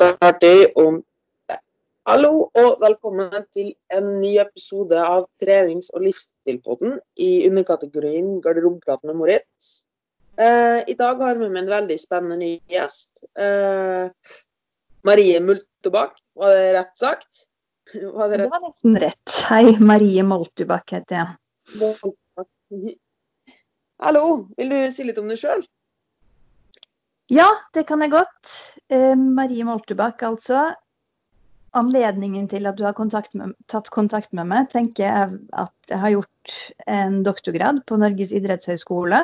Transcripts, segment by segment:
starter om Hallo og velkommen til en ny episode av trenings- og livsstilpodden i underkategorien Garderobeprat med Moritz. Eh, I dag har vi med en veldig spennende ny gjest. Eh, Marie Multebakk, var det rett sagt? Var det, rett? det, var nesten rett. Hei, Marie Multebakk heter jeg. Hallo, vil du si litt om deg sjøl? Ja, det kan jeg godt. Eh, Marie Moltebakk, altså. Anledningen til at du har kontakt med, tatt kontakt med meg, tenker jeg at jeg har gjort en doktorgrad på Norges idrettshøgskole.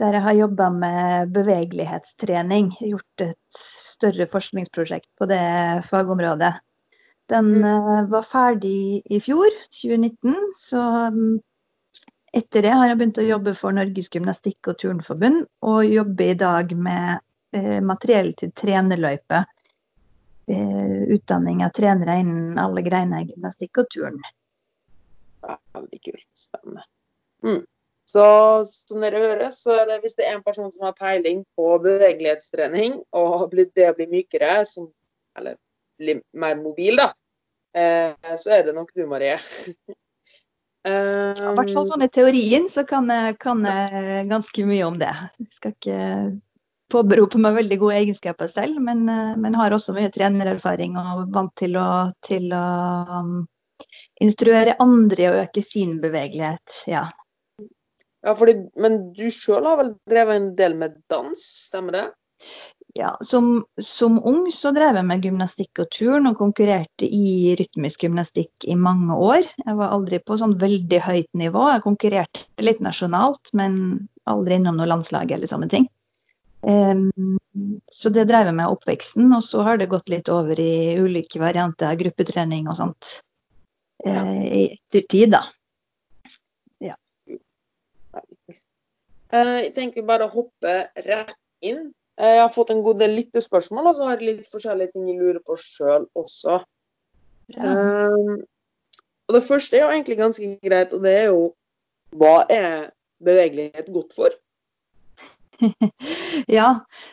Der jeg har jobba med bevegelighetstrening. Gjort et større forskningsprosjekt på det fagområdet. Den mm. var ferdig i fjor, 2019. Så um, etter det har jeg begynt å jobbe for Norges gymnastikk- og turnforbund, og jobber i dag med eh, materiell til trenerløype Eh, utdanning av trenere innen alle greiner gymnastikk og turn. Veldig kult. Spennende. Mm. Så som dere hører, så er det hvis det er en person som har peiling på bevegelighetstrening og det å bli mykere, som, eller bli mer mobil, da, eh, så er det nok du, Marie. I hvert fall sånn i teorien så kan jeg, kan jeg ganske mye om det. Jeg skal ikke påberope meg veldig gode egenskaper selv, men, eh, men har også mye trenererfaring og vant til å, til å um, instruere andre og øke sin bevegelighet. Ja. ja fordi, men du sjøl har vel drevet en del med dans, stemmer det? Ja, som, som, ung så drev jeg med gymnastikk og turn og konkurrerte i rytmisk gymnastikk i mange år. Jeg var aldri på sånn veldig høyt nivå. Jeg konkurrerte litt nasjonalt, men aldri innom noe landslag eller sånne ting. Så det drev jeg med oppveksten, og så har det gått litt over i ulike varianter av gruppetrening og sånt ja. uh, i ettertid, da. Ja. Eh, jeg tenker bare å hoppe rett inn. Eh, jeg har fått en god del lyttespørsmål, og så har jeg litt forskjellige ting jeg lurer på sjøl også. Ja. og det første er jo egentlig ganske greit, og det er jo hva er bevegelighet godt for? ja,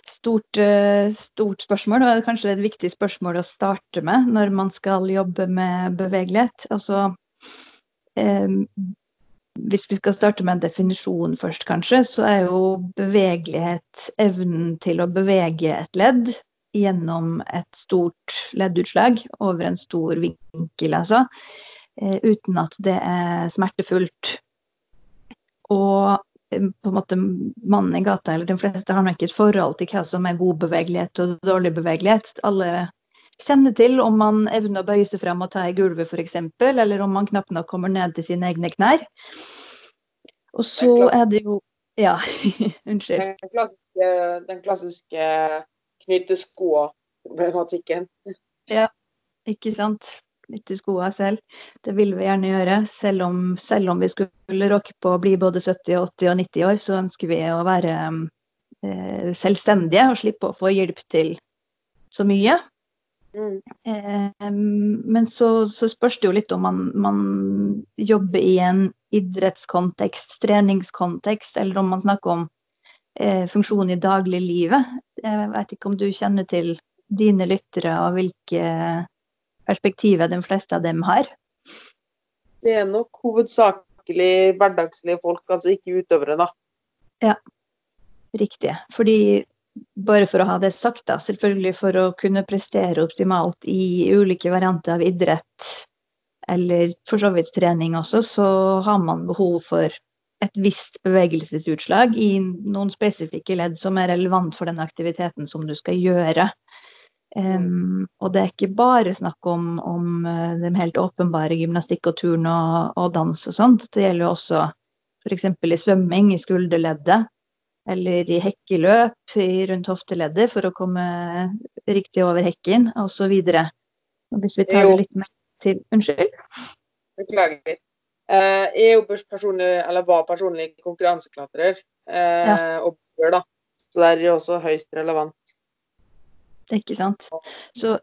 stort, eh, stort, spørsmål. Og kanskje et viktig spørsmål å starte med når man skal jobbe med bevegelighet. Altså, eh, hvis vi skal starte med en definisjon først, kanskje, så er jo bevegelighet evnen til å bevege et ledd gjennom et stort leddutslag over en stor vinkel, altså. Eh, uten at det er smertefullt. Og på en måte mannen i gata, eller de fleste har nok et forhold til hva som er god bevegelighet og dårlig bevegelighet. Alle kjenner til om man evner å bøye seg fram og ta i gulvet f.eks., eller om man knapt nok kommer ned til sine egne knær. Og så er det jo Ja, unnskyld. Den klassiske, den klassiske knytte skoa-problematikken. Ja, ikke sant Knytte skoa selv. Det vil vi gjerne gjøre. Selv om, selv om vi skulle rocke på å bli både 70, 80 og 90 år, så ønsker vi å være eh, selvstendige og slippe å få hjelp til så mye. Mm. Eh, men så, så, spørs det jo litt om man, man, jobber i en idrettskontekst, treningskontekst, eller om man snakker om eh, funksjon i dagliglivet. Jeg vet ikke om du kjenner til dine lyttere og hvilke perspektiver de fleste av dem har? Det er nok hovedsakelig hverdagslige folk, altså ikke utøvere, da. Ja, riktig. Fordi bare for å ha det sagt, da, selvfølgelig for å kunne prestere optimalt i ulike varianter av idrett, eller for så vidt trening også, så har man behov for et visst bevegelsesutslag i noen spesifikke ledd som er relevant for den aktiviteten som du skal gjøre. Um, og det er ikke bare snakk om, om uh, de helt åpenbare gymnastikk og turn og, og, dans og sånt. Det gjelder jo også f.eks. i svømming i skulderleddet, eller i hekkeløp rundt hofteleddet for å komme riktig over hekken osv. Hvis vi tar det litt mer til Unnskyld? Beklager. Uh, jeg er personlig, eller var personlig konkurranseklatrer uh, ja. og bør, da. Så det er jo også høyst relevant. Ikke sant. Så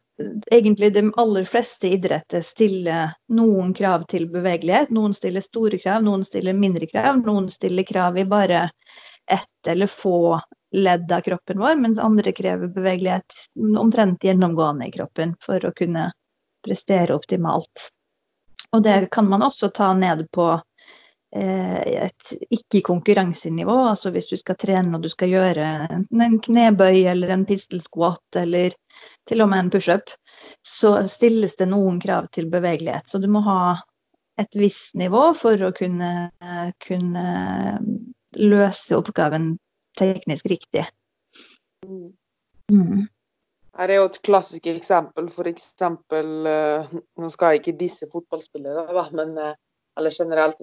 egentlig de aller fleste idretter stiller noen krav til bevegelighet. Noen stiller store krav, noen stiller mindre krav. Noen stiller krav i bare ett eller få ledd av kroppen vår, mens andre krever bevegelighet omtrent gjennomgående i kroppen for å kunne prestere optimalt. Og det kan man også ta ned på eh, et ikke-konkurransenivå. Altså hvis du skal trene og du skal gjøre enten en knebøy eller en pistol squat eller til og med en pushup, så stilles det noen krav til bevegelighet. Så du må ha et visst nivå for å kunne, kunne løse oppgaven teknisk riktig. Mm. Her er jo et klassisk eksempel. For eksempel uh, Nå skal jeg ikke disse fotballspillere, men, uh, eller generelt.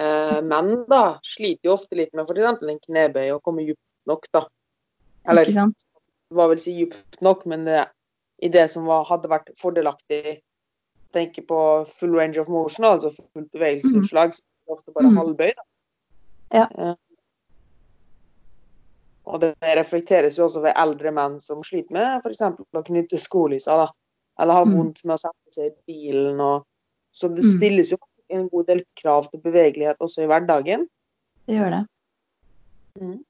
Uh, menn da, sliter jo ofte litt med f.eks. en knebøy og komme dypt nok, da. Eller det var vel si dypt nok, men det, i det som var, hadde vært fordelaktig tenker på full range of motion, altså fullt bevegelsesutslag, mm. så er det ofte bare mm. halvbøy. Da. Ja. Og det reflekteres jo også ved eldre menn som sliter med f.eks. å knytte skolisser, da. Eller har mm. vondt med å sette seg i bilen. Og... Så det mm. stilles jo en god del krav til bevegelighet også i hverdagen. Det gjør det. Mm.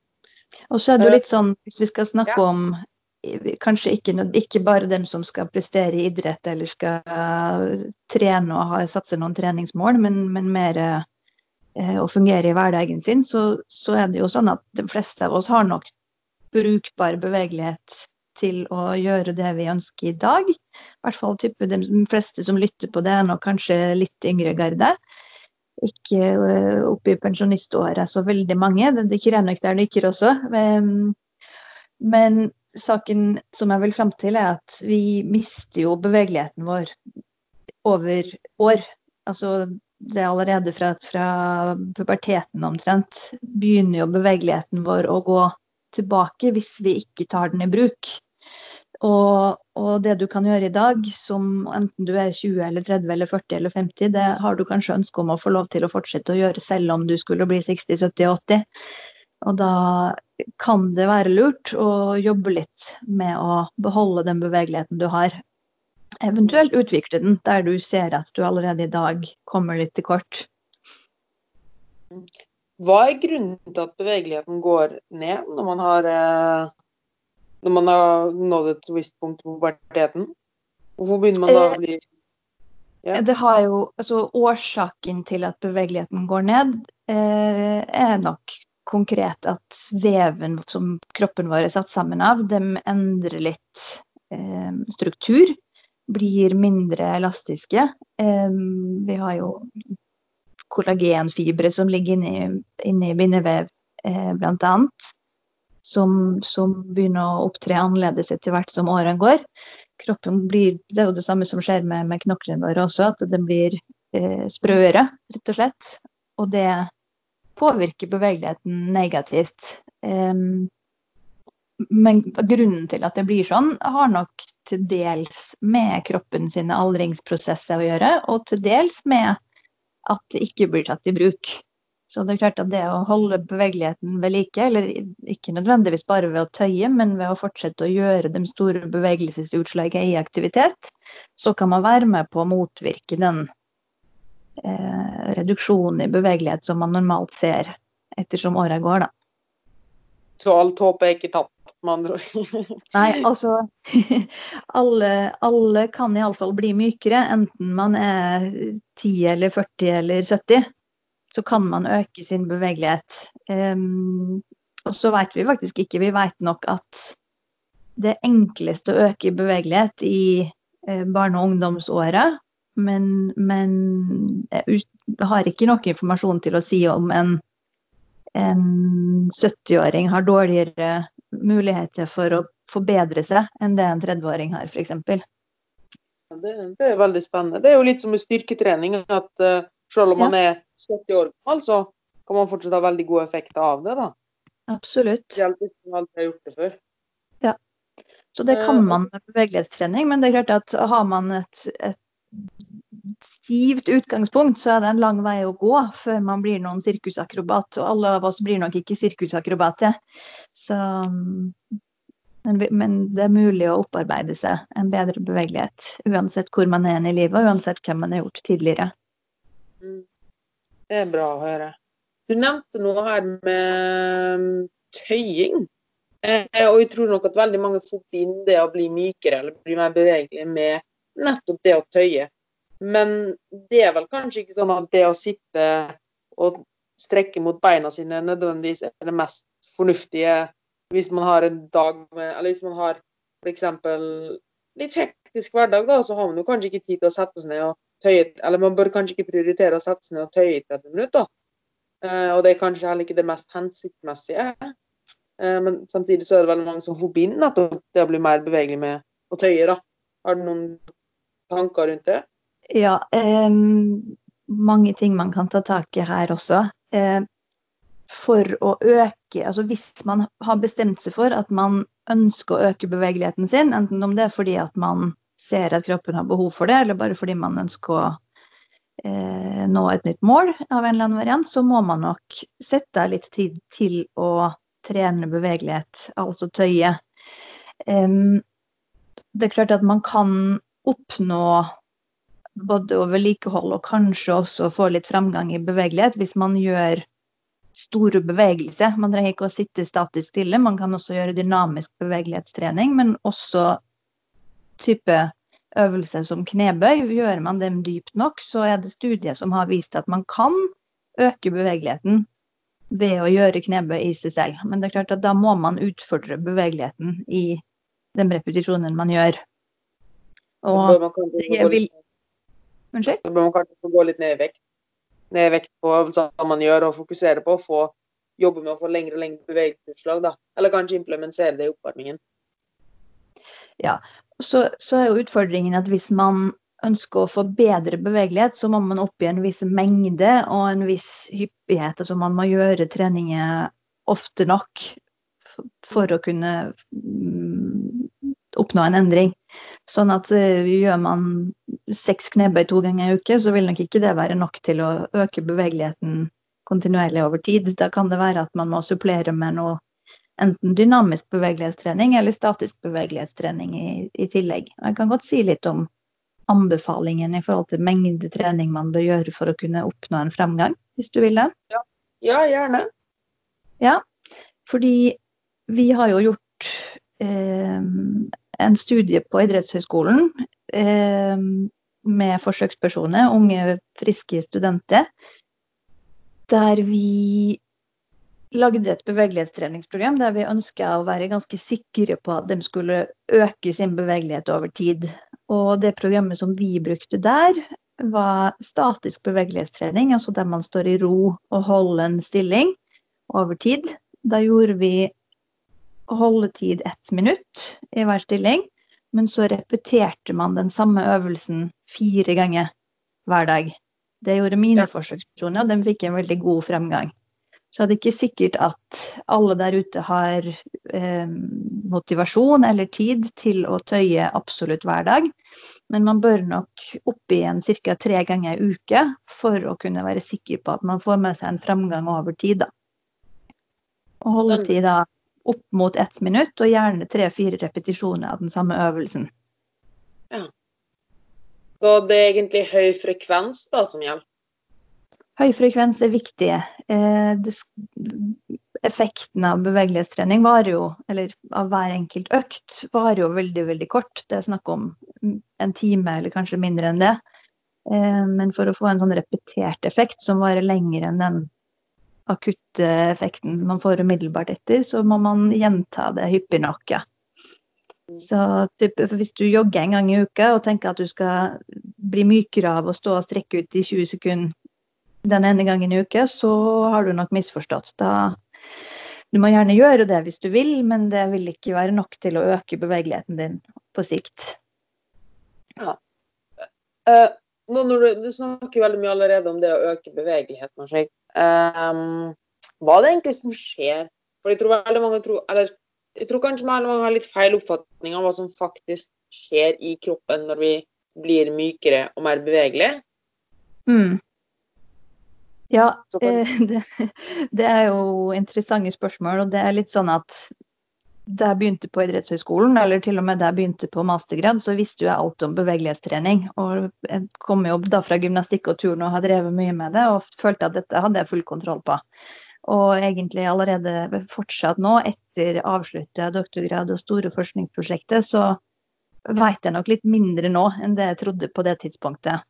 Og så er det jo litt sånn, hvis vi skal snakke ja. om kanskje ikke, ikke, bare dem som skal prestere i idrett eller skal trene og ha, satse noen treningsmål, men, men mer eh, å fungere i hverdagen sin, så, så, er det jo sånn at de fleste av oss har nok brukbar bevegelighet til å gjøre det vi ønsker i dag. I hvert fall type de fleste som lytter på det, er nok kanskje litt yngre garde. Ikke uh, oppe i pensjoniståret så veldig mange. Det er nok der dykker også. Um, men saken som jeg vil fram til, er at vi mister jo bevegeligheten vår over år. Altså det er allerede fra, fra puberteten omtrent begynner jo bevegeligheten vår å gå tilbake hvis vi ikke tar den i bruk. Og, og, det du kan gjøre i dag, som enten du er 20 eller 30 eller 40 eller 50, det har du kanskje ønske om å få lov til å fortsette å gjøre selv om du skulle bli 60, 70, 80. Og da kan det være lurt å jobbe litt med å beholde den bevegeligheten du har. Eventuelt utvikle den der du ser at du allerede i dag kommer litt til kort. Hva er grunnen til at bevegeligheten går ned når man har, eh, når man har nådd et visst punkt på puberteten? Hvorfor begynner man da å bli ja. Det har jo, altså Årsaken til at bevegeligheten går ned, eh, er nok konkret at veven som kroppen vår er satt sammen av, de endrer litt eh, struktur. Blir mindre elastiske. Vi har jo kollagenfibre som ligger inni, inni bindevev, eh, bl.a. Som, som begynner å opptre annerledes etter hvert som årene går. Kroppen blir, Det er jo det samme som skjer med, med knoklene våre også, at den blir eh, sprøere, rett og slett. Og det påvirker bevegeligheten negativt. Eh, men grunnen til at det blir sånn, har nok til dels med kroppen sine aldringsprosesser å gjøre, og til dels med at det ikke blir tatt i bruk. Så det er klart at det å holde bevegeligheten ved like, eller ikke nødvendigvis bare ved å tøye, men ved å fortsette å gjøre de store bevegelsesutslagene i aktivitet, så kan man være med på å motvirke den eh, reduksjonen i bevegelighet som man normalt ser ettersom åra går, da. Så alt håp er ikke tapt, med andre ord? Nei, altså alle, alle kan iallfall bli mykere, enten man er 10 eller 40 eller 70. Så kan man øke sin bevegelighet. Um, og så vet vi faktisk ikke, vi vet nok at det enkleste å øke bevegelighet i eh, barne- og ungdomsåret men, men jeg har ikke nok informasjon til å si om en, en 70-åring har dårligere muligheter for å forbedre seg enn det en 30-åring har, f.eks. Det, det er veldig spennende. Det er jo litt som med styrketrening. at uh, Selv om man er 70 år gammel, så kan man fortsatt ha veldig god effekt av det. da. Absolutt. Spesielt hvis man aldri har gjort det før. Ja. Så det kan eh, man med bevegelighetstrening, men det er klart at har man et, et stivt utgangspunkt, så er det en lang vei å gå før man blir noen sirkusakrobat. Og alle av oss blir nok ikke sirkusakrobater. Så, men, det er mulig å opparbeide seg en bedre bevegelighet. Uansett hvor man er i livet, og uansett hvem man har gjort tidligere. Mm. Det er bra å høre. Du nevnte noe her med mm, tøying. Eh, og jeg tror nok at veldig mange forbinder det å bli mykere eller bli mer bevegelig med nettopp det å tøye. Men det er vel kanskje ikke sånn at det å sitte og strekke mot beina sine nødvendigvis er det mest fornuftige hvis man har en dag med Eller hvis man har f.eks. litt hektisk hverdag, da, så har man jo kanskje ikke tid til å sette seg ned og tøye Eller man bør kanskje ikke prioritere å sette seg ned og tøye i 30 minutter. Eh, og det er kanskje heller ikke det mest hensiktsmessige. Eh, men samtidig så er det veldig mange som forbinder nettopp det å bli mer bevegelig med å tøye. da. Har du noen tanker rundt det? Ja, eh, mange ting man kan ta tak i her også. Eh, for å øke Altså hvis man har bestemt seg for at man ønsker å øke bevegeligheten sin, enten om det er fordi at man ser at kroppen har behov for det, eller bare fordi man ønsker å eh, nå et nytt mål av en eller annen variant, så må man nok sette litt tid til å trene bevegelighet, altså tøye. Um, det er klart at man kan oppnå både å vedlikeholde og kanskje også få litt fremgang i bevegelighet hvis man gjør store bevegelser. Man trenger ikke å sitte statisk stille, man kan også gjøre dynamisk bevegelighetstrening, men også type øvelser som knebøy. Gjør man dem dypt nok, så er det studier som har vist at man kan øke bevegeligheten ved å gjøre knebøy i seg selv. Men det er klart at da må man utfordre bevegeligheten i den repetisjonen man gjør. Og jeg vil Unnskyld? Så bør man kanskje gå litt ned i vekt. Ned i vekt på hva man gjør, og fokusere på å få jobbe med å få lengre og lengre bevegelsesutslag. da. Eller kanskje implementere det i oppvarmingen. Ja, så, så er jo utfordringen at hvis man ønsker å få bedre bevegelighet, så må man oppgi en viss mengde og en viss hyppighet. Altså man må gjøre treninger ofte nok for å kunne mm, oppnå en endring. Sånn at uh, gjør man seks knebøy to ganger i uke, så vil nok ikke det være nok til å øke bevegeligheten kontinuerlig over tid. Da kan det være at man må supplere med noe enten dynamisk bevegelighetstrening eller statisk bevegelighetstrening i, i tillegg. Jeg kan godt si litt om anbefalingen i forhold til mengde trening man bør gjøre for å kunne oppnå en fremgang, hvis du vil det? Ja, ja gjerne. Ja, fordi vi har jo gjort eh, en studie på idrettshøyskolen eh, med forsøkspersoner, unge, friske studenter, der vi lagde et bevegelighetstreningsprogram der vi ønska å være ganske sikre på at de skulle øke sin bevegelighet over tid. Og det programmet som vi brukte der, var statisk bevegelighetstrening, altså der man står i ro og holder en stilling over tid. Da gjorde vi holdetid ett minutt i hver stilling, men så repeterte man den samme øvelsen fire ganger hver dag. Det gjorde mine ja. forsøkspersoner, og de fikk en veldig god fremgang. Så det er ikke sikkert at alle der ute har eh, motivasjon eller tid til å tøye absolutt hver dag. Men man bør nok opp igjen en ca. tre ganger i uke for å kunne være sikker på at man får med seg en fremgang over tid. Da. Og holde tid da opp mot ett minutt, og gjerne tre-fire repetisjoner av den samme øvelsen. Ja. Så det er egentlig høy frekvens da som gjelder? Høy frekvens er viktig. Eh, effekten av bevegelighetstrening varer jo, eller av hver enkelt økt, varer jo veldig, veldig kort. Det er snakk om en time eller kanskje mindre enn det. Eh, men for å få en sånn repetert effekt som varer lenger enn den akutte effekten man får umiddelbart etter, så må man gjenta det hyppig nok. Ja. Så typ, hvis du jogger en gang i uka og tenker at du skal bli mykere av å stå og strekke ut i 20 sekunder den ene gangen i uke, så har du nok misforstått. Da, du må gjerne gjøre det hvis du vil, men det vil ikke være nok til å øke bevegeligheten din på sikt. Ja. Uh, nå når du, du, snakker veldig mye allerede om det å øke bevegeligheten. og um, hva er det egentlig som skjer? For jeg tror veldig mange tror, eller jeg tror kanskje veldig mange har litt feil oppfatning av hva som faktisk skjer i kroppen når vi blir mykere og mer bevegelige. Mm. Ja, eh, det, det, er jo interessante spørsmål. Og det er litt sånn at da jeg begynte på idrettshøyskolen, eller til og med da jeg begynte på mastergrad, så visste jeg alt om bevegelighetstrening. Og jeg kom jo da fra gymnastikk og turn og har drevet mye med det, og følte at dette hadde jeg full kontroll på. Og egentlig allerede fortsatt nå, etter avslutta doktorgrad og store forskningsprosjektet, så veit jeg nok litt mindre nå enn det jeg trodde på det tidspunktet.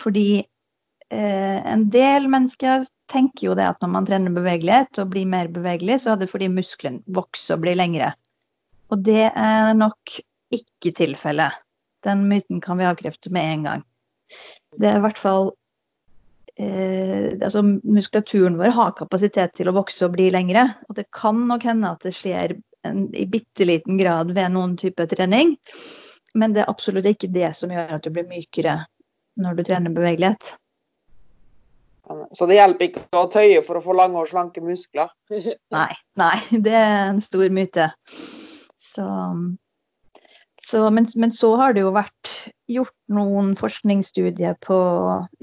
Fordi eh, en del mennesker tenker jo det at når man trener bevegelighet og blir mer bevegelig, så er det fordi muskelen vokser og blir lengre. Og det er nok ikke tilfellet. Den myten kan vi avkrefte med en gang. Det er i hvert fall eh, altså Muskulaturen vår har kapasitet til å vokse og bli lengre. Og det kan nok hende at det skjer en, i bitte liten grad ved noen type trening. Men det er absolutt ikke det som gjør at du blir mykere når du trener bevegelighet. Så det hjelper ikke å tøye for å få lange og slanke muskler? nei, nei, det er en stor myte. Så, så, men, men, så har det jo vært gjort noen forskningsstudier på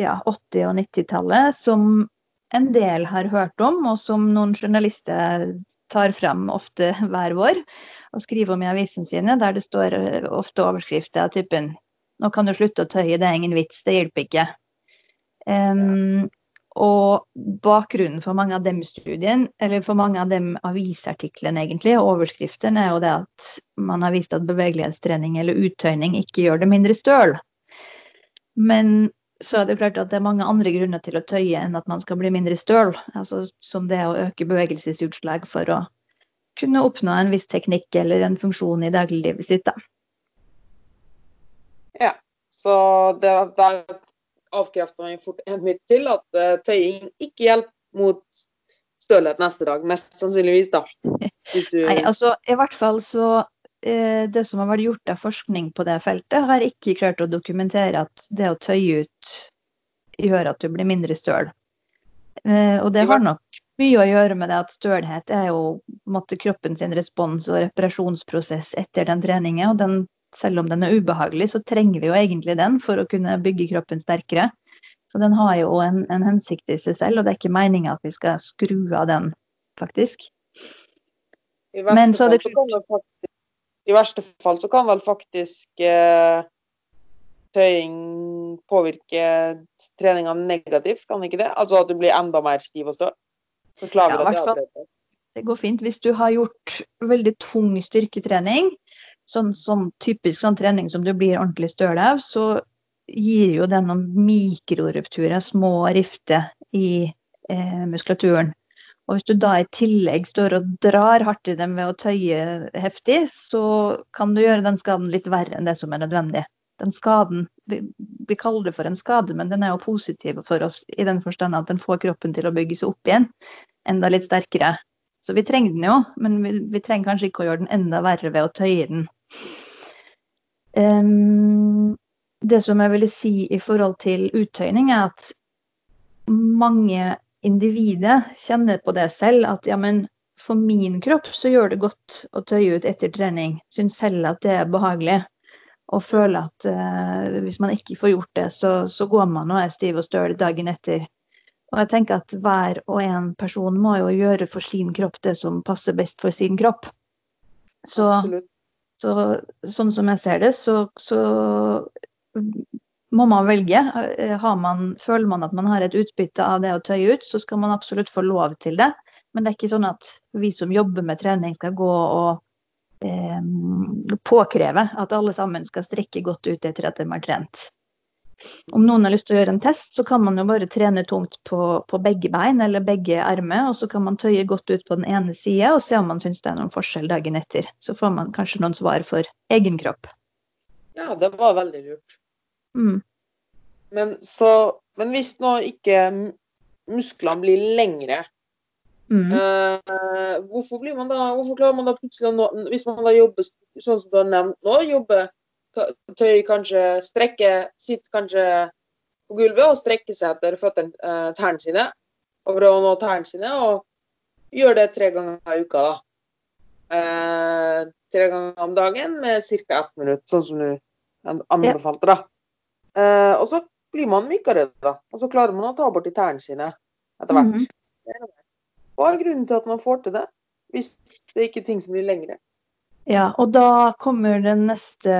ja, 80- og 90-tallet som en del har hørt om, og som noen journalister tar frem ofte hver vår og skriver om i avisene sine, der det står ofte overskrifter av typen 'Nå kan du slutte å tøye, det er ingen vits, det hjelper ikke'. Um, og bakgrunnen for mange av dem studien, eller for mange av dem avisartiklene egentlig, og overskriftene, er jo det at man har vist at bevegelighetstrening eller uttøyning ikke gjør det mindre støl. Men så er det klart at det er mange andre grunner til å tøye enn at man skal bli mindre støl. Altså som det å øke bevegelsesutslag for å kunne oppnå en viss teknikk eller en funksjon i dagliglivet sitt. Da. Ja, så det, det, avkrefta meg fort en myte til, at uh, tøying ikke hjelper mot stølhet neste dag. Mest sannsynligvis, da. Du... Nei, altså i hvert fall så uh, Det som har vært gjort av forskning på det feltet, har ikke klart å dokumentere at det å tøye ut gjør at du blir mindre støl. Uh, og det har nok mye å gjøre med det at stølhet er jo måtte, kroppen sin respons og reparasjonsprosess etter den treningen. og den selv om den er ubehagelig, så trenger vi jo egentlig den for å kunne bygge kroppen sterkere. Så den har jo en, en hensikt i seg selv, og det er ikke meninga at vi skal skru av den, faktisk. I verste, fall, det... så faktisk, I verste fall så kan vel faktisk eh, tøying påvirke treninga negativt, kan ikke det? Altså at du blir enda mer stiv og støl? Beklager ja, at jeg Det går fint. Hvis du har gjort veldig tung styrketrening, sånn, sånn typisk sånn trening som du blir ordentlig støl av, så gir jo det noen mikrorupturer, små rifter i eh, muskulaturen. Og hvis du da i tillegg står og drar hardt i dem ved å tøye heftig, så kan du gjøre den skaden litt verre enn det som er nødvendig. Den skaden, vi, vi kaller det for en skade, men den er jo positiv for oss i den forstand at den får kroppen til å bygge seg opp igjen enda litt sterkere. Så vi trenger den jo, men vi, vi trenger kanskje ikke å gjøre den enda verre ved å tøye den. Um, det som jeg ville si i forhold til uttøyning, er at mange individer kjenner på det selv. At ja, men for min kropp så gjør det godt å tøye ut etter trening. Syns selv at det er behagelig. Og føler at uh, hvis man ikke får gjort det, så, så går man og er stiv og støl dagen etter. Og jeg tenker at hver og en person må jo gjøre for sin kropp det som passer best for sin kropp. Så Absolutt. Så, sånn som jeg ser det, så, så må man velge. Man, føler man at man har et utbytte av det å tøye ut, så skal man absolutt få lov til det. Men det er ikke sånn at vi som jobber med trening skal gå og eh, påkreve at alle sammen skal strekke godt ut etter at de har trent. Om noen har lyst til å gjøre en test, så kan man jo bare trene tungt på, på begge bein eller begge armer, og så kan man tøye godt ut på den ene sida og se om man syns det er noen forskjell dagen etter. Så får man kanskje noen svar for egen kropp. Ja, det var veldig lurt. Mm. Men, så, men hvis nå ikke musklene blir lengre, mm. uh, hvorfor, blir man da, hvorfor klarer man da plutselig å nå Hvis man da jobber sånn som du har nevnt nå, jobber tøy kanskje strekke Sitter kanskje på gulvet og strekker seg etter føttene, eh, tærne sine. Og prøver å nå tærne sine, og gjør det tre ganger i uka, da. Eh, tre ganger om dagen med ca. ett minutt, sånn som du anbefalte, da. Eh, og så blir man mykere, da. Og så klarer man å ta bort de tærne sine etter hvert. Mm -hmm. Hva er grunnen til at man får til det? hvis det ikke er ting som blir lengre. Ja, og da kommer den neste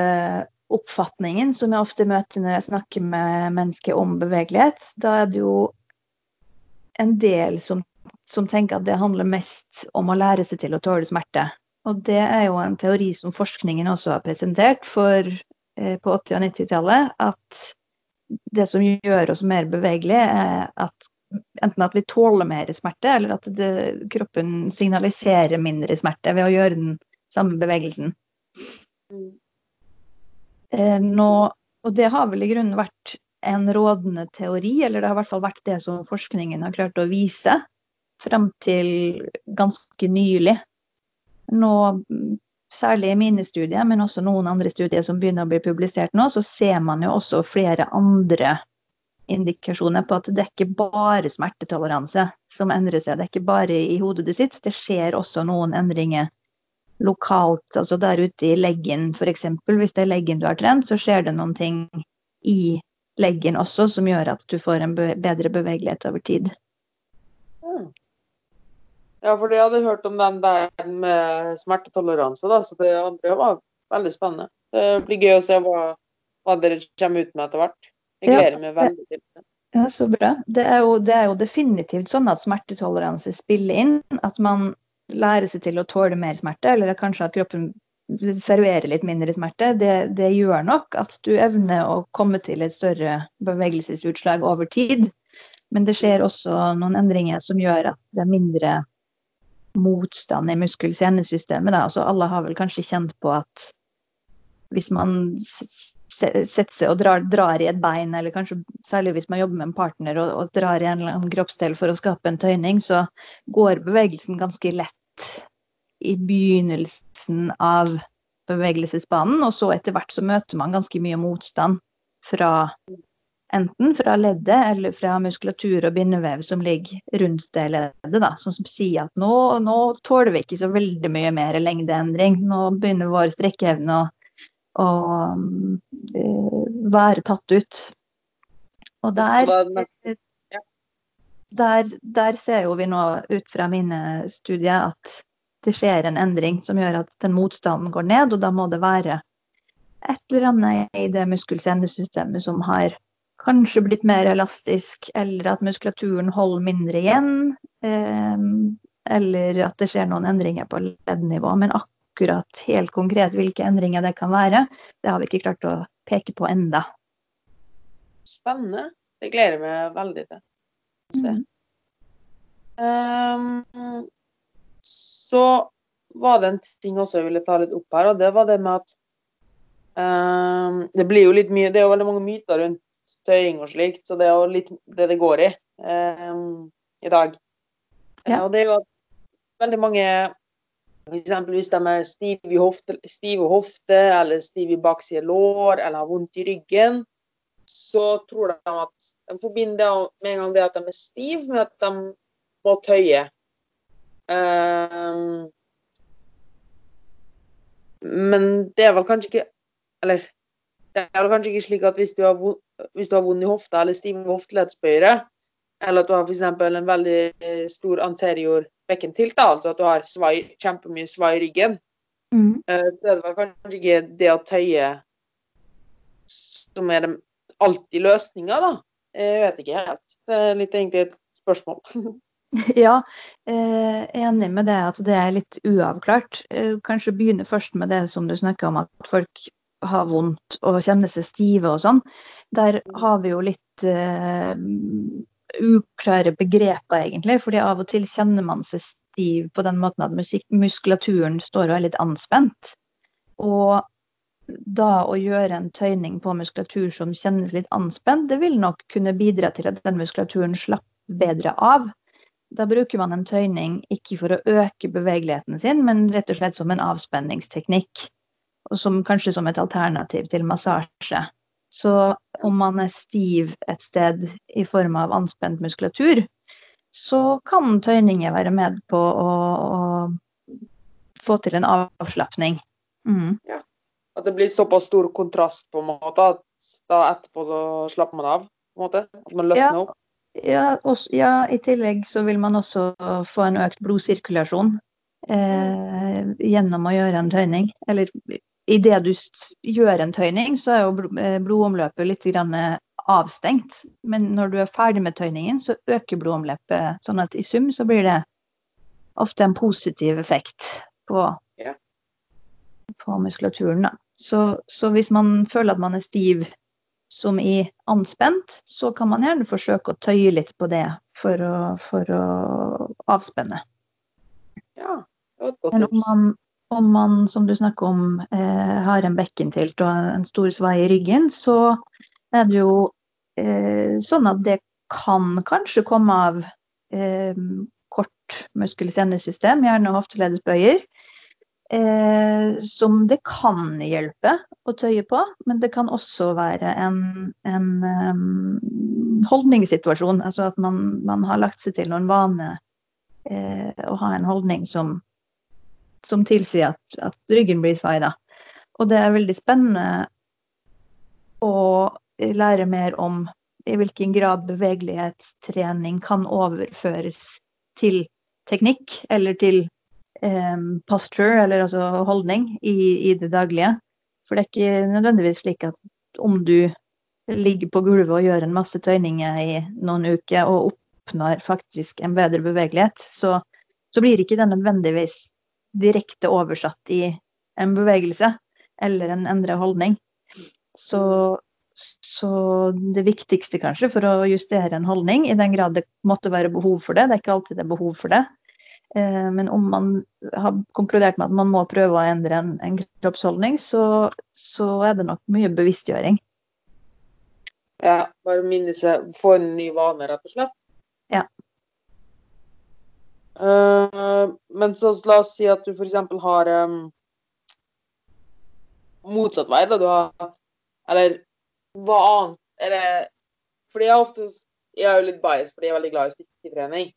oppfatningen som jeg ofte møter når jeg snakker med mennesker om bevegelighet. Da er det jo en del som, som tenker at det handler mest om å lære seg til å tåle smerte. Og det er jo en teori som forskningen også har presentert for, eh, på 80- og 90-tallet. At det som gjør oss mer bevegelige, er at enten at vi tåler mer smerte, eller at det, kroppen signaliserer mindre smerte ved å gjøre den samme bevegelsen. Mm. Eh, nå, og det har vel i grunnen vært en rådende teori, eller det har i hvert fall vært det som forskningen har klart å vise frem til ganske nylig. Nå, særlig i mine studier, men også noen andre studier som begynner å bli publisert nå, så ser man jo også flere andre indikasjoner på at det er ikke bare smertetoleranse som endrer seg. Det er ikke bare i hodet ditt, det skjer også noen endringer lokalt. Altså der ute i leggen f.eks. Hvis det er leggen du har trent, så skjer det noen ting i leggen også som gjør at du får en bedre bevegelighet over tid. Mm. Ja, for jeg hadde hørt om den der med smertetoleranse, da, så det andre var veldig spennende. Det blir gøy å se hva, hva dere kommer ut med etter hvert. Jeg gleder ja, meg veldig til det. Ja, Så bra. Det er, jo, det er, jo, definitivt sånn at smertetoleranse spiller inn. At man lærer seg til å tåle mer smerte, eller kanskje at kroppen serverer litt mindre smerte. Det, det gjør nok at du evner å komme til et større bevegelsesutslag over tid. Men det skjer også noen endringer som gjør at det er mindre motstand i muskel-senesystemet. Altså, alle har vel kanskje kjent på at hvis man setter seg og drar, drar, i et bein, eller kanskje særlig hvis man jobber med en partner og, og drar i en eller annen kroppsdel for å skape en tøyning, så går bevegelsen ganske lett i begynnelsen av bevegelsesbanen, og så etter hvert så møter man ganske mye motstand fra enten fra leddet eller fra muskulatur og bindevev som ligger rundt det leddet, da, som sier at nå, nå tåler vi ikke så veldig mye mer lengdeendring. Nå begynner vår strekkeevne å å eh, være tatt ut. Og der, der, der ser jo vi nå ut fra mine studier at det skjer en endring som gjør at den motstanden går ned, og da må det være et eller annet i det muskel-senesystemet som har kanskje blitt mer elastisk, eller at muskulaturen holder mindre igjen. Eh, eller at det skjer noen endringer på leddnivå. Men akkurat helt konkret hvilke endringer det kan være, det har vi ikke klart å peke på enda. Spennende. Det gleder jeg meg veldig til. Mm. Um, så var det en ting også jeg ville ta litt opp her, og det var det med at um, Det blir jo litt mye Det er jo veldig mange myter rundt tøying og slikt, så det er jo litt det det går i um, i dag. Ja. Og det er jo at veldig mange F.eks. hvis de er stive i hofte, stive hofte eller stive i bakside lår eller har vondt i ryggen, så tror de at de forbinder med en gang det at de er stive, med at de må tøye. Um, men det er vel kanskje ikke Eller det er vel kanskje ikke slik at hvis du har, hvis du har vond i hofta eller stive hofteleddsbøyere, eller at du har f.eks. en veldig stor anterior bekkentilt, da, altså at du har svai, kjempemye svai i ryggen, mm. Eh, så er det vel kanskje ikke det å tøye som er det alltid løsninga, da. Jeg vet ikke helt. Det er litt egentlig et spørsmål. ja, jeg er enig med det at det er litt uavklart. Eh, kanskje begynne først med det som du snakker om, at folk har vondt og kjenner seg stive og sånn. Der har vi jo litt uh, uklare begreper, egentlig. fordi av og til kjenner man seg stiv på den måten at muskulaturen står og er litt anspent. Og da å gjøre en tøyning på muskulatur som kjennes litt anspent, det vil nok kunne bidra til at den muskulaturen slapper bedre av. Da bruker man en tøyning ikke for å øke bevegeligheten sin, men rett og slett som en avspenningsteknikk. Og som, kanskje som et alternativ til massasje. Så om man er stiv et sted i form av anspent muskulatur, så kan tøyninger være med på å, å få til en avslapning. Mm. Ja. At det blir såpass stor kontrast på en måte at da etterpå så slapper man av? på en måte? At man løsner ja. opp? Ja, også, ja, i tillegg så vil man også få en økt blodsirkulasjon. eh, gjennom å gjøre en tøyning. Eller idet du gjør en tøyning, så er jo eh, blodomløpet litt avstengt. Men når du er ferdig med tøyningen, så øker blodomløpet. Sånn at i sum så blir det ofte en positiv effekt på, ja. på muskulaturen. Da. Så, så, hvis man føler at man er stiv som i anspent, så kan man gjerne forsøke å tøye litt på det for å, for å avspenne. Ja, det var et godt Men om man, om man, som du snakker om, eh, har en bekkentilt og en stor svai i ryggen, så er det jo eh, sånn at det kan kanskje komme av eh, kort muskel-senesystem, gjerne hofteleddsbøyer. Eh, som det kan hjelpe å tøye på, men det kan også være en, en um, holdningssituasjon. Altså at man, man, har lagt seg til noen vane eh, å ha en holdning som, som tilsier at, at, ryggen blir svai. Og det er veldig spennende å lære mer om i hvilken grad bevegelighetstrening kan overføres til teknikk eller til posture, eller altså holdning, i, i, det daglige. For det er ikke nødvendigvis slik at om du ligger på gulvet og gjør en masse tøyninger i noen uker og oppnår faktisk en bedre bevegelighet, så, så blir ikke det nødvendigvis direkte oversatt i en bevegelse eller en endret holdning. Så, så, det viktigste kanskje for å justere en holdning, i den grad det måtte være behov for det, det er ikke alltid det er behov for det, men om man har konkludert med at man må prøve å endre en, en kroppsholdning, så, så, er det nok mye bevisstgjøring. Ja, bare minne seg Få en ny vane, rett og slett? Ja. Uh, men så la oss si at du f.eks. har um, motsatt vei. da du har Eller hva annet er det Fordi jeg er ofte jeg er jo litt bias fordi jeg er veldig glad i styrketrening.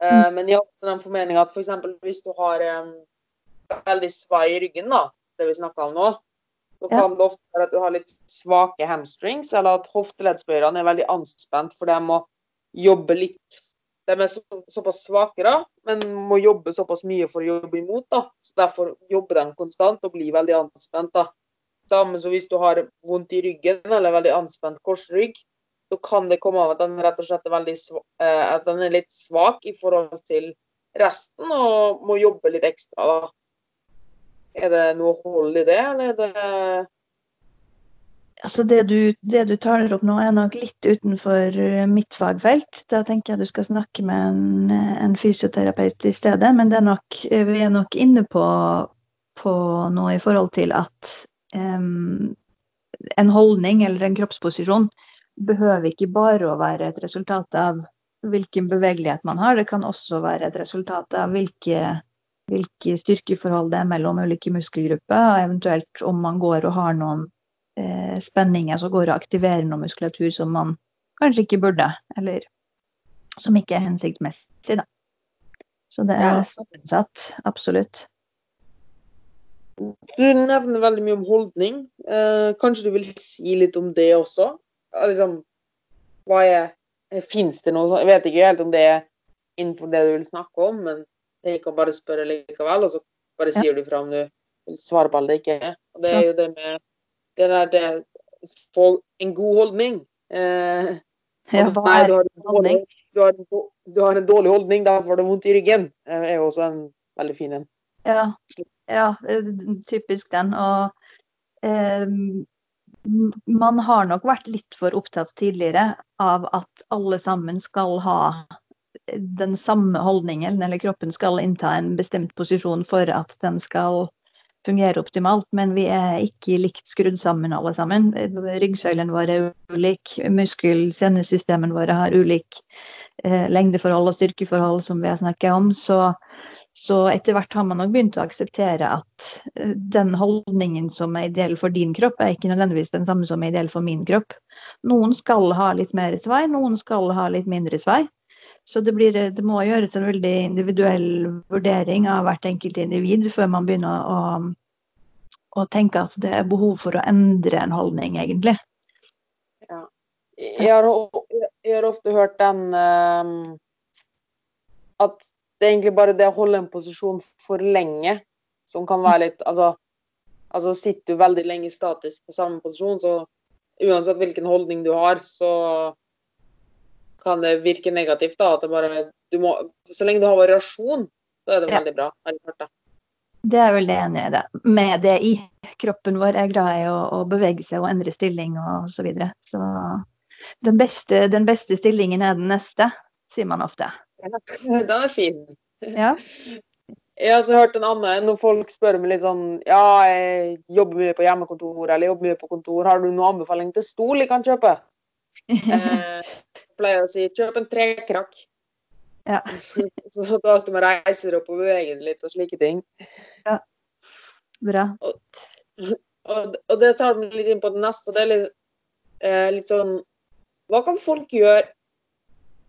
Mm. Eh, men jeg har den formening at f.eks. For hvis du har um, veldig svai i ryggen, da, det vi snakka om nå, så kan det ofte være at du har litt svake hamstrings, eller at hofteleddsbøyerne er veldig anspent, for de må jobbe litt De er så, såpass svake, da, men må jobbe såpass mye for å jobbe imot. da, så Derfor jobber de konstant og blir veldig anspent. da. Samme som hvis du har vondt i ryggen eller veldig anspent korsrygg, så kan det komme av at den rett og slett er, veldig, eh, at den er litt svak i forhold til resten og må jobbe litt ekstra. da. Er det noe hold i det, eller er det Altså det du, det du taler opp nå, er nok litt utenfor mitt fagfelt. Da tenker jeg du skal snakke med en, en fysioterapeut i stedet. Men er nok, vi er nok inne på, på, noe i forhold til at um, en holdning eller en kroppsposisjon behøver ikke bare å være et resultat av hvilken bevegelighet man har, det kan også være et resultat av hvilke, hvilke styrkeforhold det er mellom ulike muskelgrupper, og eventuelt om man går og har noen eh, spenninger som går og aktiverer noe muskulatur som man kanskje ikke burde, eller som ikke er hensiktsmessig. Da. Så det er ja. sammensatt, absolutt. Du nevner veldig mye om holdning. Eh, kanskje du vil si litt om det også? Liksom, hva er Fins det noe sånt? Jeg vet ikke helt om det er innenfor det du vil snakke om, men jeg kan bare spørre likevel, og så bare sier du fra om du vil svare på eller ikke. Og det er jo det med det der det Få en god holdning. Eh, ja, hva nei, du, har dårlig, du, har, du har, en dårlig holdning, da får du vondt i ryggen. Det er jo også en veldig fin en. Ja, ja typisk den. Og eh, man har nok vært litt for opptatt tidligere av at alle sammen skal ha den samme holdningen, eller kroppen skal innta en bestemt posisjon for at den skal fungere optimalt. Men vi er ikke likt skrudd sammen alle sammen. Ryggsøylen vår er ulik, muskel-senesystemene våre har ulik eh, lengdeforhold og styrkeforhold, som vi har snakket om. Så så etter hvert har man nok begynt å akseptere at eh, den holdningen som er ideell for din kropp, er ikke nødvendigvis den samme som er ideell for min kropp. Noen skal ha litt mer svei, noen skal ha litt mindre svei. Så det, blir, det må gjøres en veldig individuell vurdering av hvert enkelt individ før man begynner å, å tenke at det er behov for å endre en holdning, egentlig. Ja. Jeg, har, jeg har ofte hørt den um, at det er egentlig bare det å holde en posisjon for lenge som kan være litt Altså, altså sitter du veldig lenge statisk på samme posisjon, så uansett hvilken holdning du har, så kan det virke negativt. da, at det bare, du må, Så lenge du har variasjon, så er det Ja. veldig bra. da. Det er jeg det enig i det. Med det i. Kroppen vår er glad i å, å bevege seg og endre stilling og så videre. Så den beste, den beste stillingen er den neste, sier man ofte. Den er fin. Ja. Jeg har også hørt en annen, når folk spør meg litt sånn Ja, jeg jobber mye på hjemmekontor eller jobber mye på kontor, har du noen anbefaling til stol jeg kan kjøpe? Eh, jeg pleier å si kjøp en trekrakk. Ja. Så du alltid må reise deg opp og bevege deg litt og slike ting. Ja. Bra. Og, og det tar meg litt inn på det neste. Det er litt, eh, litt sånn Hva kan folk gjøre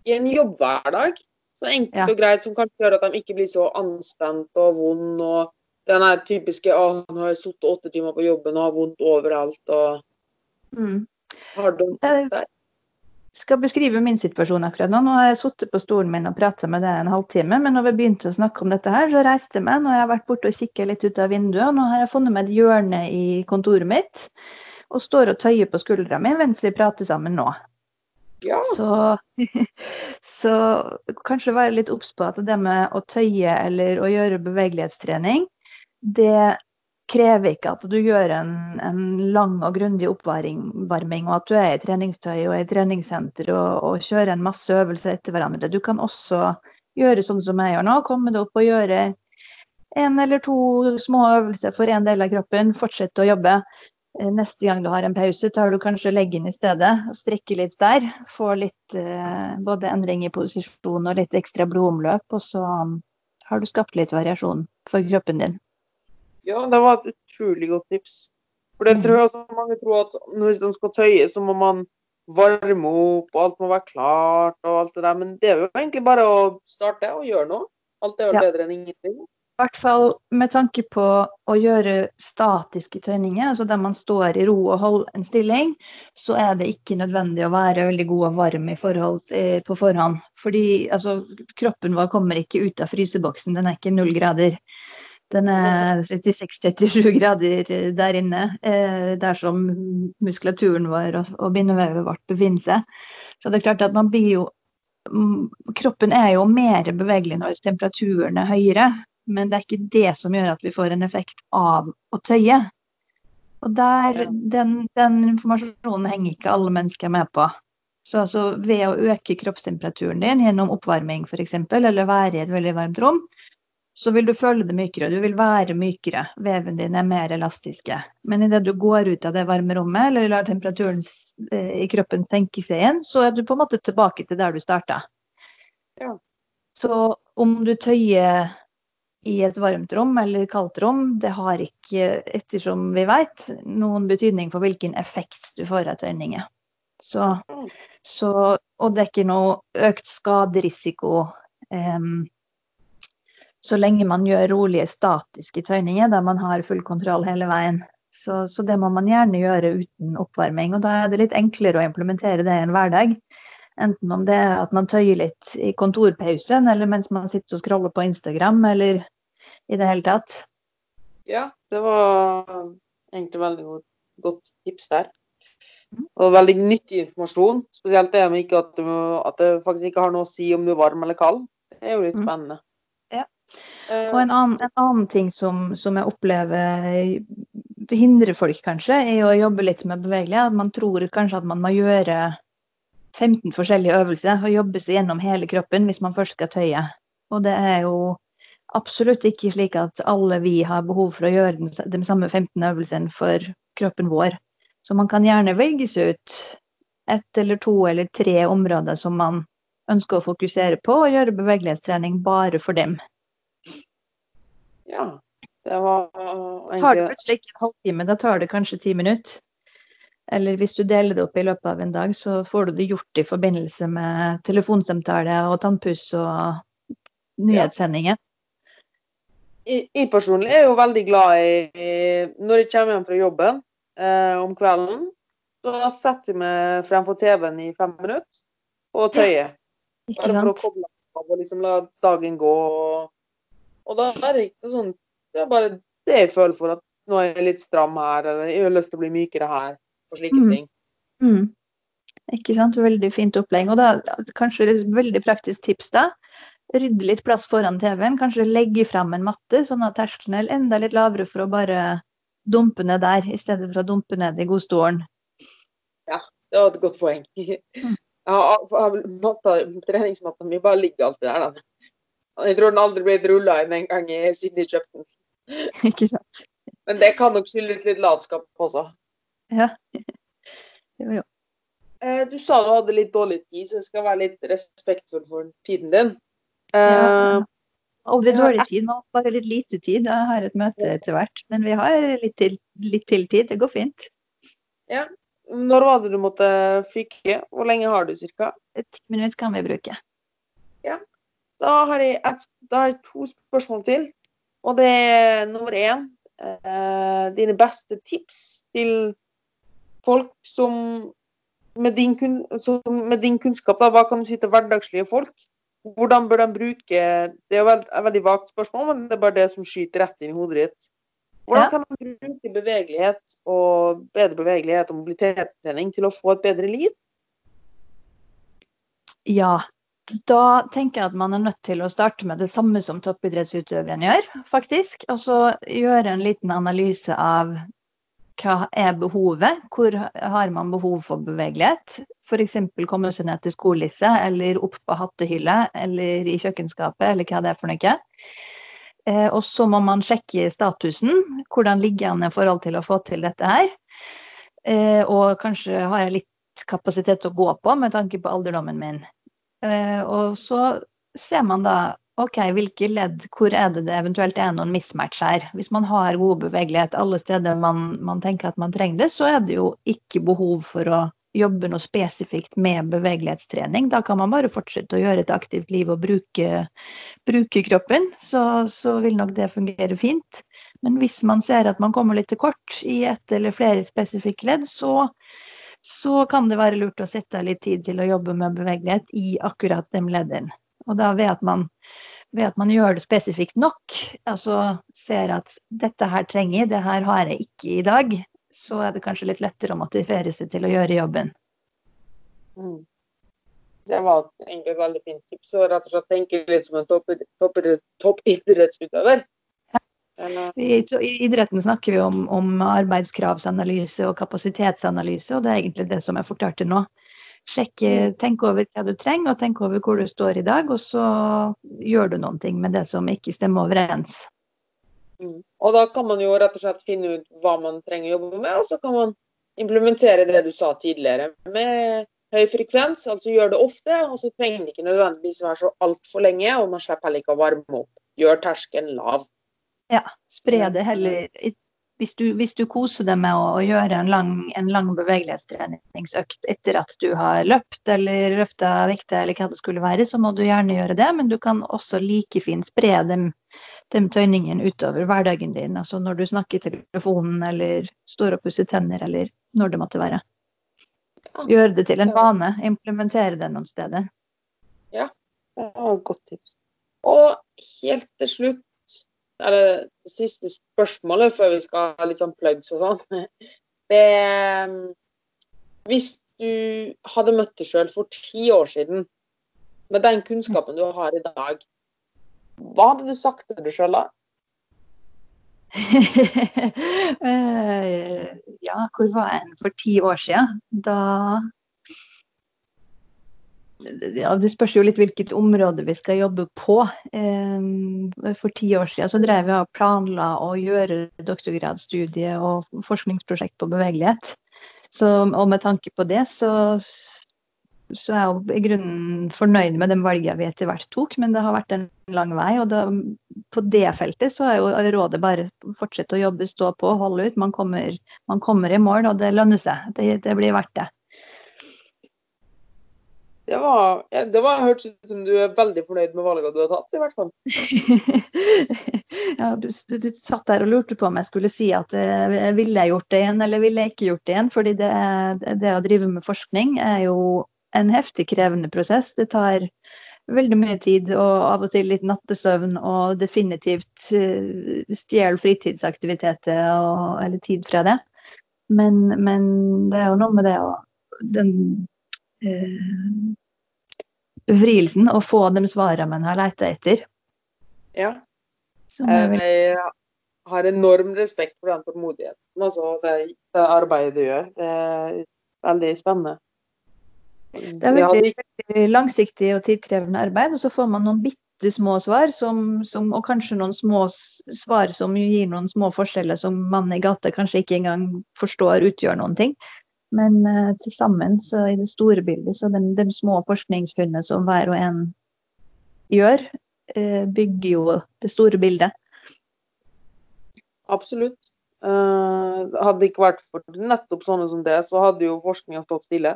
i en jobbhverdag? Så enkelt Ja. og greit som kanskje gjør at de ikke blir så anspent og vond. og den der typiske å, nå har jeg sittet åtte timer på jobben og har vondt overalt. og Mm. har du Eh, der? skal beskrive min situasjon akkurat nå. Nå har jeg sittet på stolen min og prata med deg en halvtime, men når vi begynte å snakke om dette her, så reiste jeg meg. Nå har jeg vært borte og kikket litt ut av vinduet, og nå har jeg funnet meg et hjørne i kontoret mitt og står og tøyer på skuldra mi mens vi prater sammen nå. Ja. Så, så kanskje være litt obs på at det med å tøye eller å gjøre bevegelighetstrening, det krever ikke at du gjør en, en lang og grundig oppvarming, og at du er i treningstøy og er i treningssenter og, og kjører en masse øvelser etter hverandre. Du kan også gjøre sånn som jeg gjør nå, komme deg opp og gjøre en eller to små øvelser for en del av kroppen, fortsette å jobbe. Eh, Neste gang du har en pause, tar du kanskje leggen i stedet og strekker litt der. Få litt eh, både endring i posisjon og litt ekstra blodomløp, og så um, har du skapt litt variasjon for kroppen din. ja, det var et utrolig godt tips. For det tror jeg også mange tror at hvis de skal tøye, så må man varme opp, og alt må være klart og alt det der. Men det er jo egentlig bare å starte og gjøre noe. Alt er jo Ja. bedre enn ingenting. I hvert fall med tanke på å gjøre statiske tøyninger, altså der man står i ro og holder en stilling, så er det ikke nødvendig å være veldig god og varm forhold, eh, på forhånd. Fordi altså, kroppen vår kommer ikke ut av fryseboksen, den er ikke null grader. Den er 36-37 grader eh, der inne, eh, dersom muskulaturen vår og, og bindevevet vårt befinner seg. Så det er klart at man blir jo mm, Kroppen er jo mer bevegelig når temperaturen er høyere, men det er ikke det som gjør at vi får en effekt av å tøye. Og der, den, den informasjonen henger ikke alle mennesker med på. Så altså, ved å øke kroppstemperaturen din gjennom oppvarming f.eks., eller være i et veldig varmt rom, så vil du føle det mykere. Du vil være mykere. Veven din er mer elastiske. Men idet du går ut av det varme rommet, eller lar temperaturen eh, i kroppen senke seg igjen, så er du på en måte tilbake til der du starta. Ja. Så om du tøyer i et varmt rom eller kaldt rom, det har ikke, ettersom vi vet, noen betydning for hvilken effekt du får av tøyninger. Så, Mm. så, og det er ikke noe økt skaderisiko um, så lenge man gjør rolige, statiske tøyninger der man har full kontroll hele veien. Så, så det må man gjerne gjøre uten oppvarming. Og da er det litt enklere å implementere det i en hverdag. Enten om det er at man tøyer litt i kontorpausen, eller mens man sitter og scroller på Instagram, eller i det hele tatt. Ja, det var egentlig veldig godt, godt tips der. Og veldig nyttig informasjon. Spesielt det med ikke at, du, at det faktisk ikke har noe å si om du er varm eller kald. Det er jo litt Mm. spennende. Ja. Eh, Og en annen, en annen ting som, som jeg opplever hindrer folk kanskje i å jobbe litt med bevegelighet, at man tror kanskje at man må gjøre 15 forskjellige øvelser og jobbe seg gjennom hele kroppen hvis man først skal tøye. Og det er jo absolutt ikke slik at alle vi har behov for å gjøre de samme 15 øvelsene for kroppen vår. Så man kan gjerne velges ut ett eller to eller tre områder som man ønsker å fokusere på, og gjøre bevegelighetstrening bare for dem. ja, det var Tar det plutselig ikke en halvtime, da tar det kanskje ti minutter. Eller hvis du deler det opp i løpet av en dag, så får du det gjort i forbindelse med telefonsamtale og tannpuss og nyhetssendinger. jeg, jeg personlig er jo veldig glad i Når jeg kommer hjem fra jobben eh, om kvelden, så setter jeg meg fremfor TV-en i fem minutter og tøyer. Bare for å koble av og liksom la dagen gå. Og da er det ikke sånn Det er bare det jeg føler for at nå er jeg litt stram her, eller jeg har lyst til å bli mykere her, og slike Mm. ting. Mm. Ikke sant? Veldig fint opplegg. Og da kanskje et veldig praktisk tips da. Rydde litt plass foran TV-en. Kanskje legge fram en matte, sånn at terskelen er enda litt lavere for å bare dumpe ned der, i stedet for å dumpe ned i godstolen. Det var et godt poeng. Mm. Treningsmatta mi bare ligger alltid der. Da. Jeg tror den aldri ble rulla inn en gang siden jeg kjøpte den. Ikke sant? Men det kan nok skyldes litt latskap også. Ja. Jo, jo. Eh, Du sa du hadde litt dårlig tid, så jeg skal være litt respektfull for tiden din. Eh, Ja. Aldri dårlig tid nå, bare litt lite tid. Jeg har et møte etter hvert. Men vi har litt til, litt til tid. Det går fint. Ja. Når var det du måtte fyke? Hvor lenge har du cirka? Ti minutter kan vi bruke. Da har jeg, et, da har jeg to spørsmål til. Og det er nummer én eh, Dine beste tips til folk som med din, som med din kunnskap, da, hva kan du si til hverdagslige folk? Hvordan bør de bruke Det er et veldig vagt spørsmål, men det er bare det som skyter rett inn i hodet ditt. Hvordan kan de bruke bevegelighet og bedre bevegelighet og mobilitetstrening til å få et bedre liv? Ja, da tenker jeg at man er nødt til å starte med det samme som toppidrettsutøveren gjør, faktisk. Altså gjøre en liten analyse av hva er behovet, hvor har man behov for bevegelighet. F.eks. komme seg ned til skolisse, eller opp på hattehylle, eller i kjøkkenskapet, eller hva det er for noe. Eh, og så må man sjekke statusen. Hvordan ligger han i forhold til å få til dette her? Eh, og kanskje har jeg litt kapasitet til å gå på med tanke på alderdommen min. Eh, og så ser man da OK, hvilke ledd, hvor er det det eventuelt er noen mismatch her? Hvis man har god bevegelighet alle steder man, man tenker at man trenger det, så er det jo ikke behov for å jobbe noe spesifikt med bevegelighetstrening. Da kan man bare fortsette å gjøre et aktivt liv og bruke, bruke kroppen. Så, så vil nok det fungere fint. Men hvis man ser at man kommer litt til kort i ett eller flere spesifikke ledd, så så kan det være lurt å sette av litt tid til å jobbe med bevegelighet i akkurat de leddene. Og da ved at man, ved at man gjør det spesifikt nok, altså ser at dette her trenger jeg, det her har jeg ikke i dag, så er det kanskje litt lettere å motivere seg til å gjøre jobben. Mm. Det var egentlig et veldig fint tips. Og rett og slett tenke litt som en toppid- toppid- toppidrettsutøver. Eh, I, I idretten snakker vi om, om arbeidskravsanalyse og kapasitetsanalyse, og det er egentlig det som jeg fortalte nå. Sjekke, tenk over hva du trenger, og tenk over hvor du står i dag, og så gjør du noen ting med det som ikke stemmer overens. Mm. Og da kan man jo rett og slett finne ut hva man trenger å jobbe med, og så kan man implementere det du sa tidligere med høy frekvens. Altså gjør det ofte, og så trenger det ikke nødvendigvis være så altfor lenge, og man slipper heller ikke å varme opp. Gjør terskelen lav. Ja, spre det heller hvis du, hvis du koser deg med å, å gjøre en lang, en lang bevegelighetstreningsøkt etter at du har løpt eller løfta vekter eller hva det skulle være, så må du gjerne gjøre det. Men du kan også like fint spre dem, dem tøyningen utover hverdagen din. Altså når du snakker i telefonen eller står og pusser tenner eller når det måtte være. Gjøre det til en vane. Implementere det noen steder. Ja, Det var et godt tips. Og helt til slutt er det siste spørsmålet før vi skal ha litt sånn plugs og sånn. Det er Hvis du hadde møtt deg sjøl for ti år siden, med den kunnskapen du har i dag, hva hadde du sagt til deg sjøl da? Eh, ja, hvor var jeg for ti år siden? Da ja, Det spørs jo litt hvilket område vi skal jobbe på. Eh, For ti år siden så drev jeg og planla å gjøre doktorgradsstudie og forskningsprosjekt på bevegelighet. Så, og med tanke på det, så, så er jeg i grunnen fornøyd med den valget vi etter hvert tok, men det har vært en lang vei. Og da, på det feltet så er jo rådet bare fortsette å jobbe, stå på, holde ut. Man kommer, man kommer i mål, og det lønner seg. Det, det blir verdt det. Det var, det var hørtes ut som du er veldig fornøyd med valgene du har tatt, i hvert fall. ja, du, du, du, satt der og lurte på om jeg skulle si at eh, ville jeg gjort det igjen, eller ville jeg ikke gjort det igjen. Fordi det, det å drive med forskning er jo en heftig krevende prosess. Det tar veldig mye tid og av og til litt nattesøvn og definitivt uh, stjeler fritidsaktiviteter og, eller tid fra det. Men, men, det er jo noe med det å den uh, befrielsen å få de svarene man har lett etter. Ja. Jeg har enorm respekt for den tålmodigheten. Altså det, det arbeidet du gjør. Det er veldig spennende. Det er veldig, veldig langsiktig og tidkrevende arbeid, og så får man noen bitte små svar, som, som, og kanskje noen små svar som gir noen små forskjeller som mannen i gata kanskje ikke engang forstår utgjør noen ting. Men uh, til sammen, så i det store bildet, så de, de små forskningsfunnene som hver og en gjør, uh, bygger jo det store bildet. Absolutt. Uh, hadde det ikke vært for nettopp sånne som det, så hadde jo forskninga stått stille.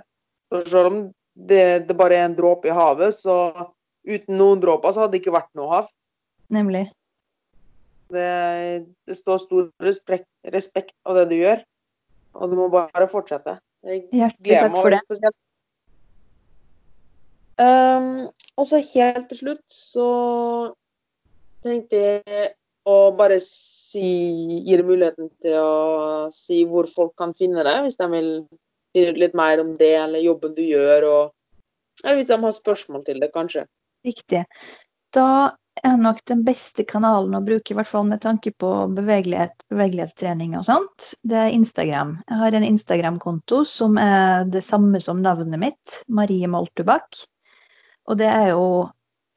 Så selv om det, det bare er en dråpe i havet, så uten noen dråper så hadde det ikke vært noe hav. Nemlig. Det, det står stor respekt, respekt, av det du gjør, og du må bare fortsette. Hjertelig takk for det. Spesielt. Um, og så helt til slutt så tenkte jeg å bare si, gi deg muligheten til å si hvor folk kan finne deg, hvis de vil finne ut litt mer om det, eller jobben du gjør, og, eller hvis de har spørsmål til det, kanskje. Riktig. Da er nok den beste kanalen å bruke, i hvert fall med tanke på bevegelighet, bevegelighetstrening og sånt, det er Instagram. Jeg har en Instagram-konto som er det samme som navnet mitt, Marie Moltubakk. Og det er jo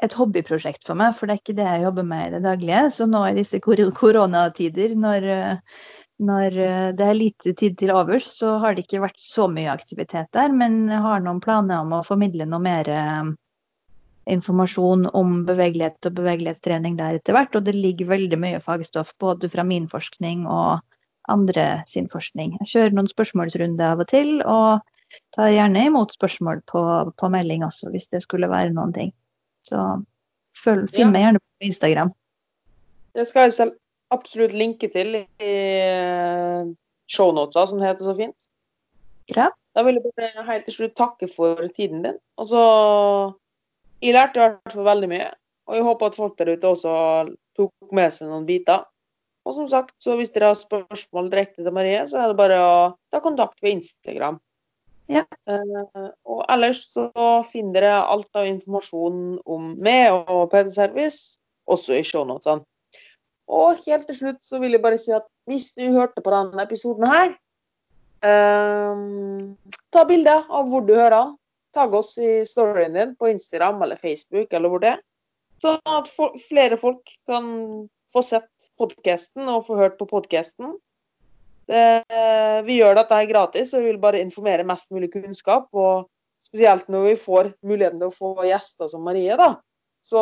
et hobbyprosjekt for meg, for det er ikke det jeg jobber med i det daglige. Så nå i disse koronatider, når når eh, det er lite tid til overs, så har det ikke vært så mye aktivitet der. Men jeg har noen planer om å formidle noe mer eh, informasjon om bevegelighet og bevegelighetstrening der etter hvert. Og det ligger veldig mye fagstoff både fra min forskning og andre sin forskning. Jeg kjører noen spørsmålsrunder av og til, og tar gjerne imot spørsmål på, på melding også, hvis det skulle være noen ting. Så følg, finn ja. meg gjerne på Instagram. Det skal jeg selv absolutt linke til i eh, shownotesa, som det heter så fint. Ja. Da vil jeg bare helt til slutt takke for tiden din. Og så Jeg lærte i hvert fall veldig mye. Og jeg håper at folk der ute også tok med seg noen biter. Og som sagt, så hvis dere har spørsmål direkte til Marie, så er det bare å ta kontakt ved Instagram. Ja. Uh, og ellers så finner dere alt av informasjon om meg og PD Service også i shownotene. Og helt til slutt så vil jeg bare si at hvis du hørte på denne episoden her, uh, ta bilde av hvor du hører den. Tagg oss i storyen din på Instagram eller Facebook eller hvor det er. Sånn at flere folk kan få sett podkasten og få hørt på podkasten. Vi gjør dette her gratis, og vi vil bare informere mest mulig kunnskap. Og spesielt når vi får muligheten til å få gjester som Marie, da så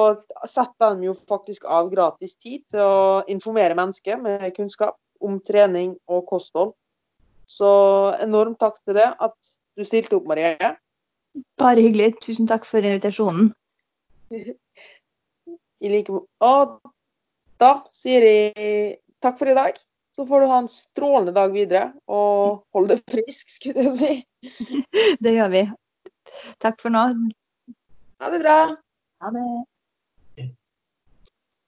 setter de jo faktisk av gratis tid til å informere mennesker med kunnskap om trening og kosthold. Så enormt takk til det at du stilte opp, Marie. Bare hyggelig. Tusen takk for invitasjonen. I like Og da sier jeg takk for i dag. Så får du ha en strålende dag videre, og hold deg frisk, skulle jeg si. Det gjør vi. Takk for nå. Ha det bra. Ha det.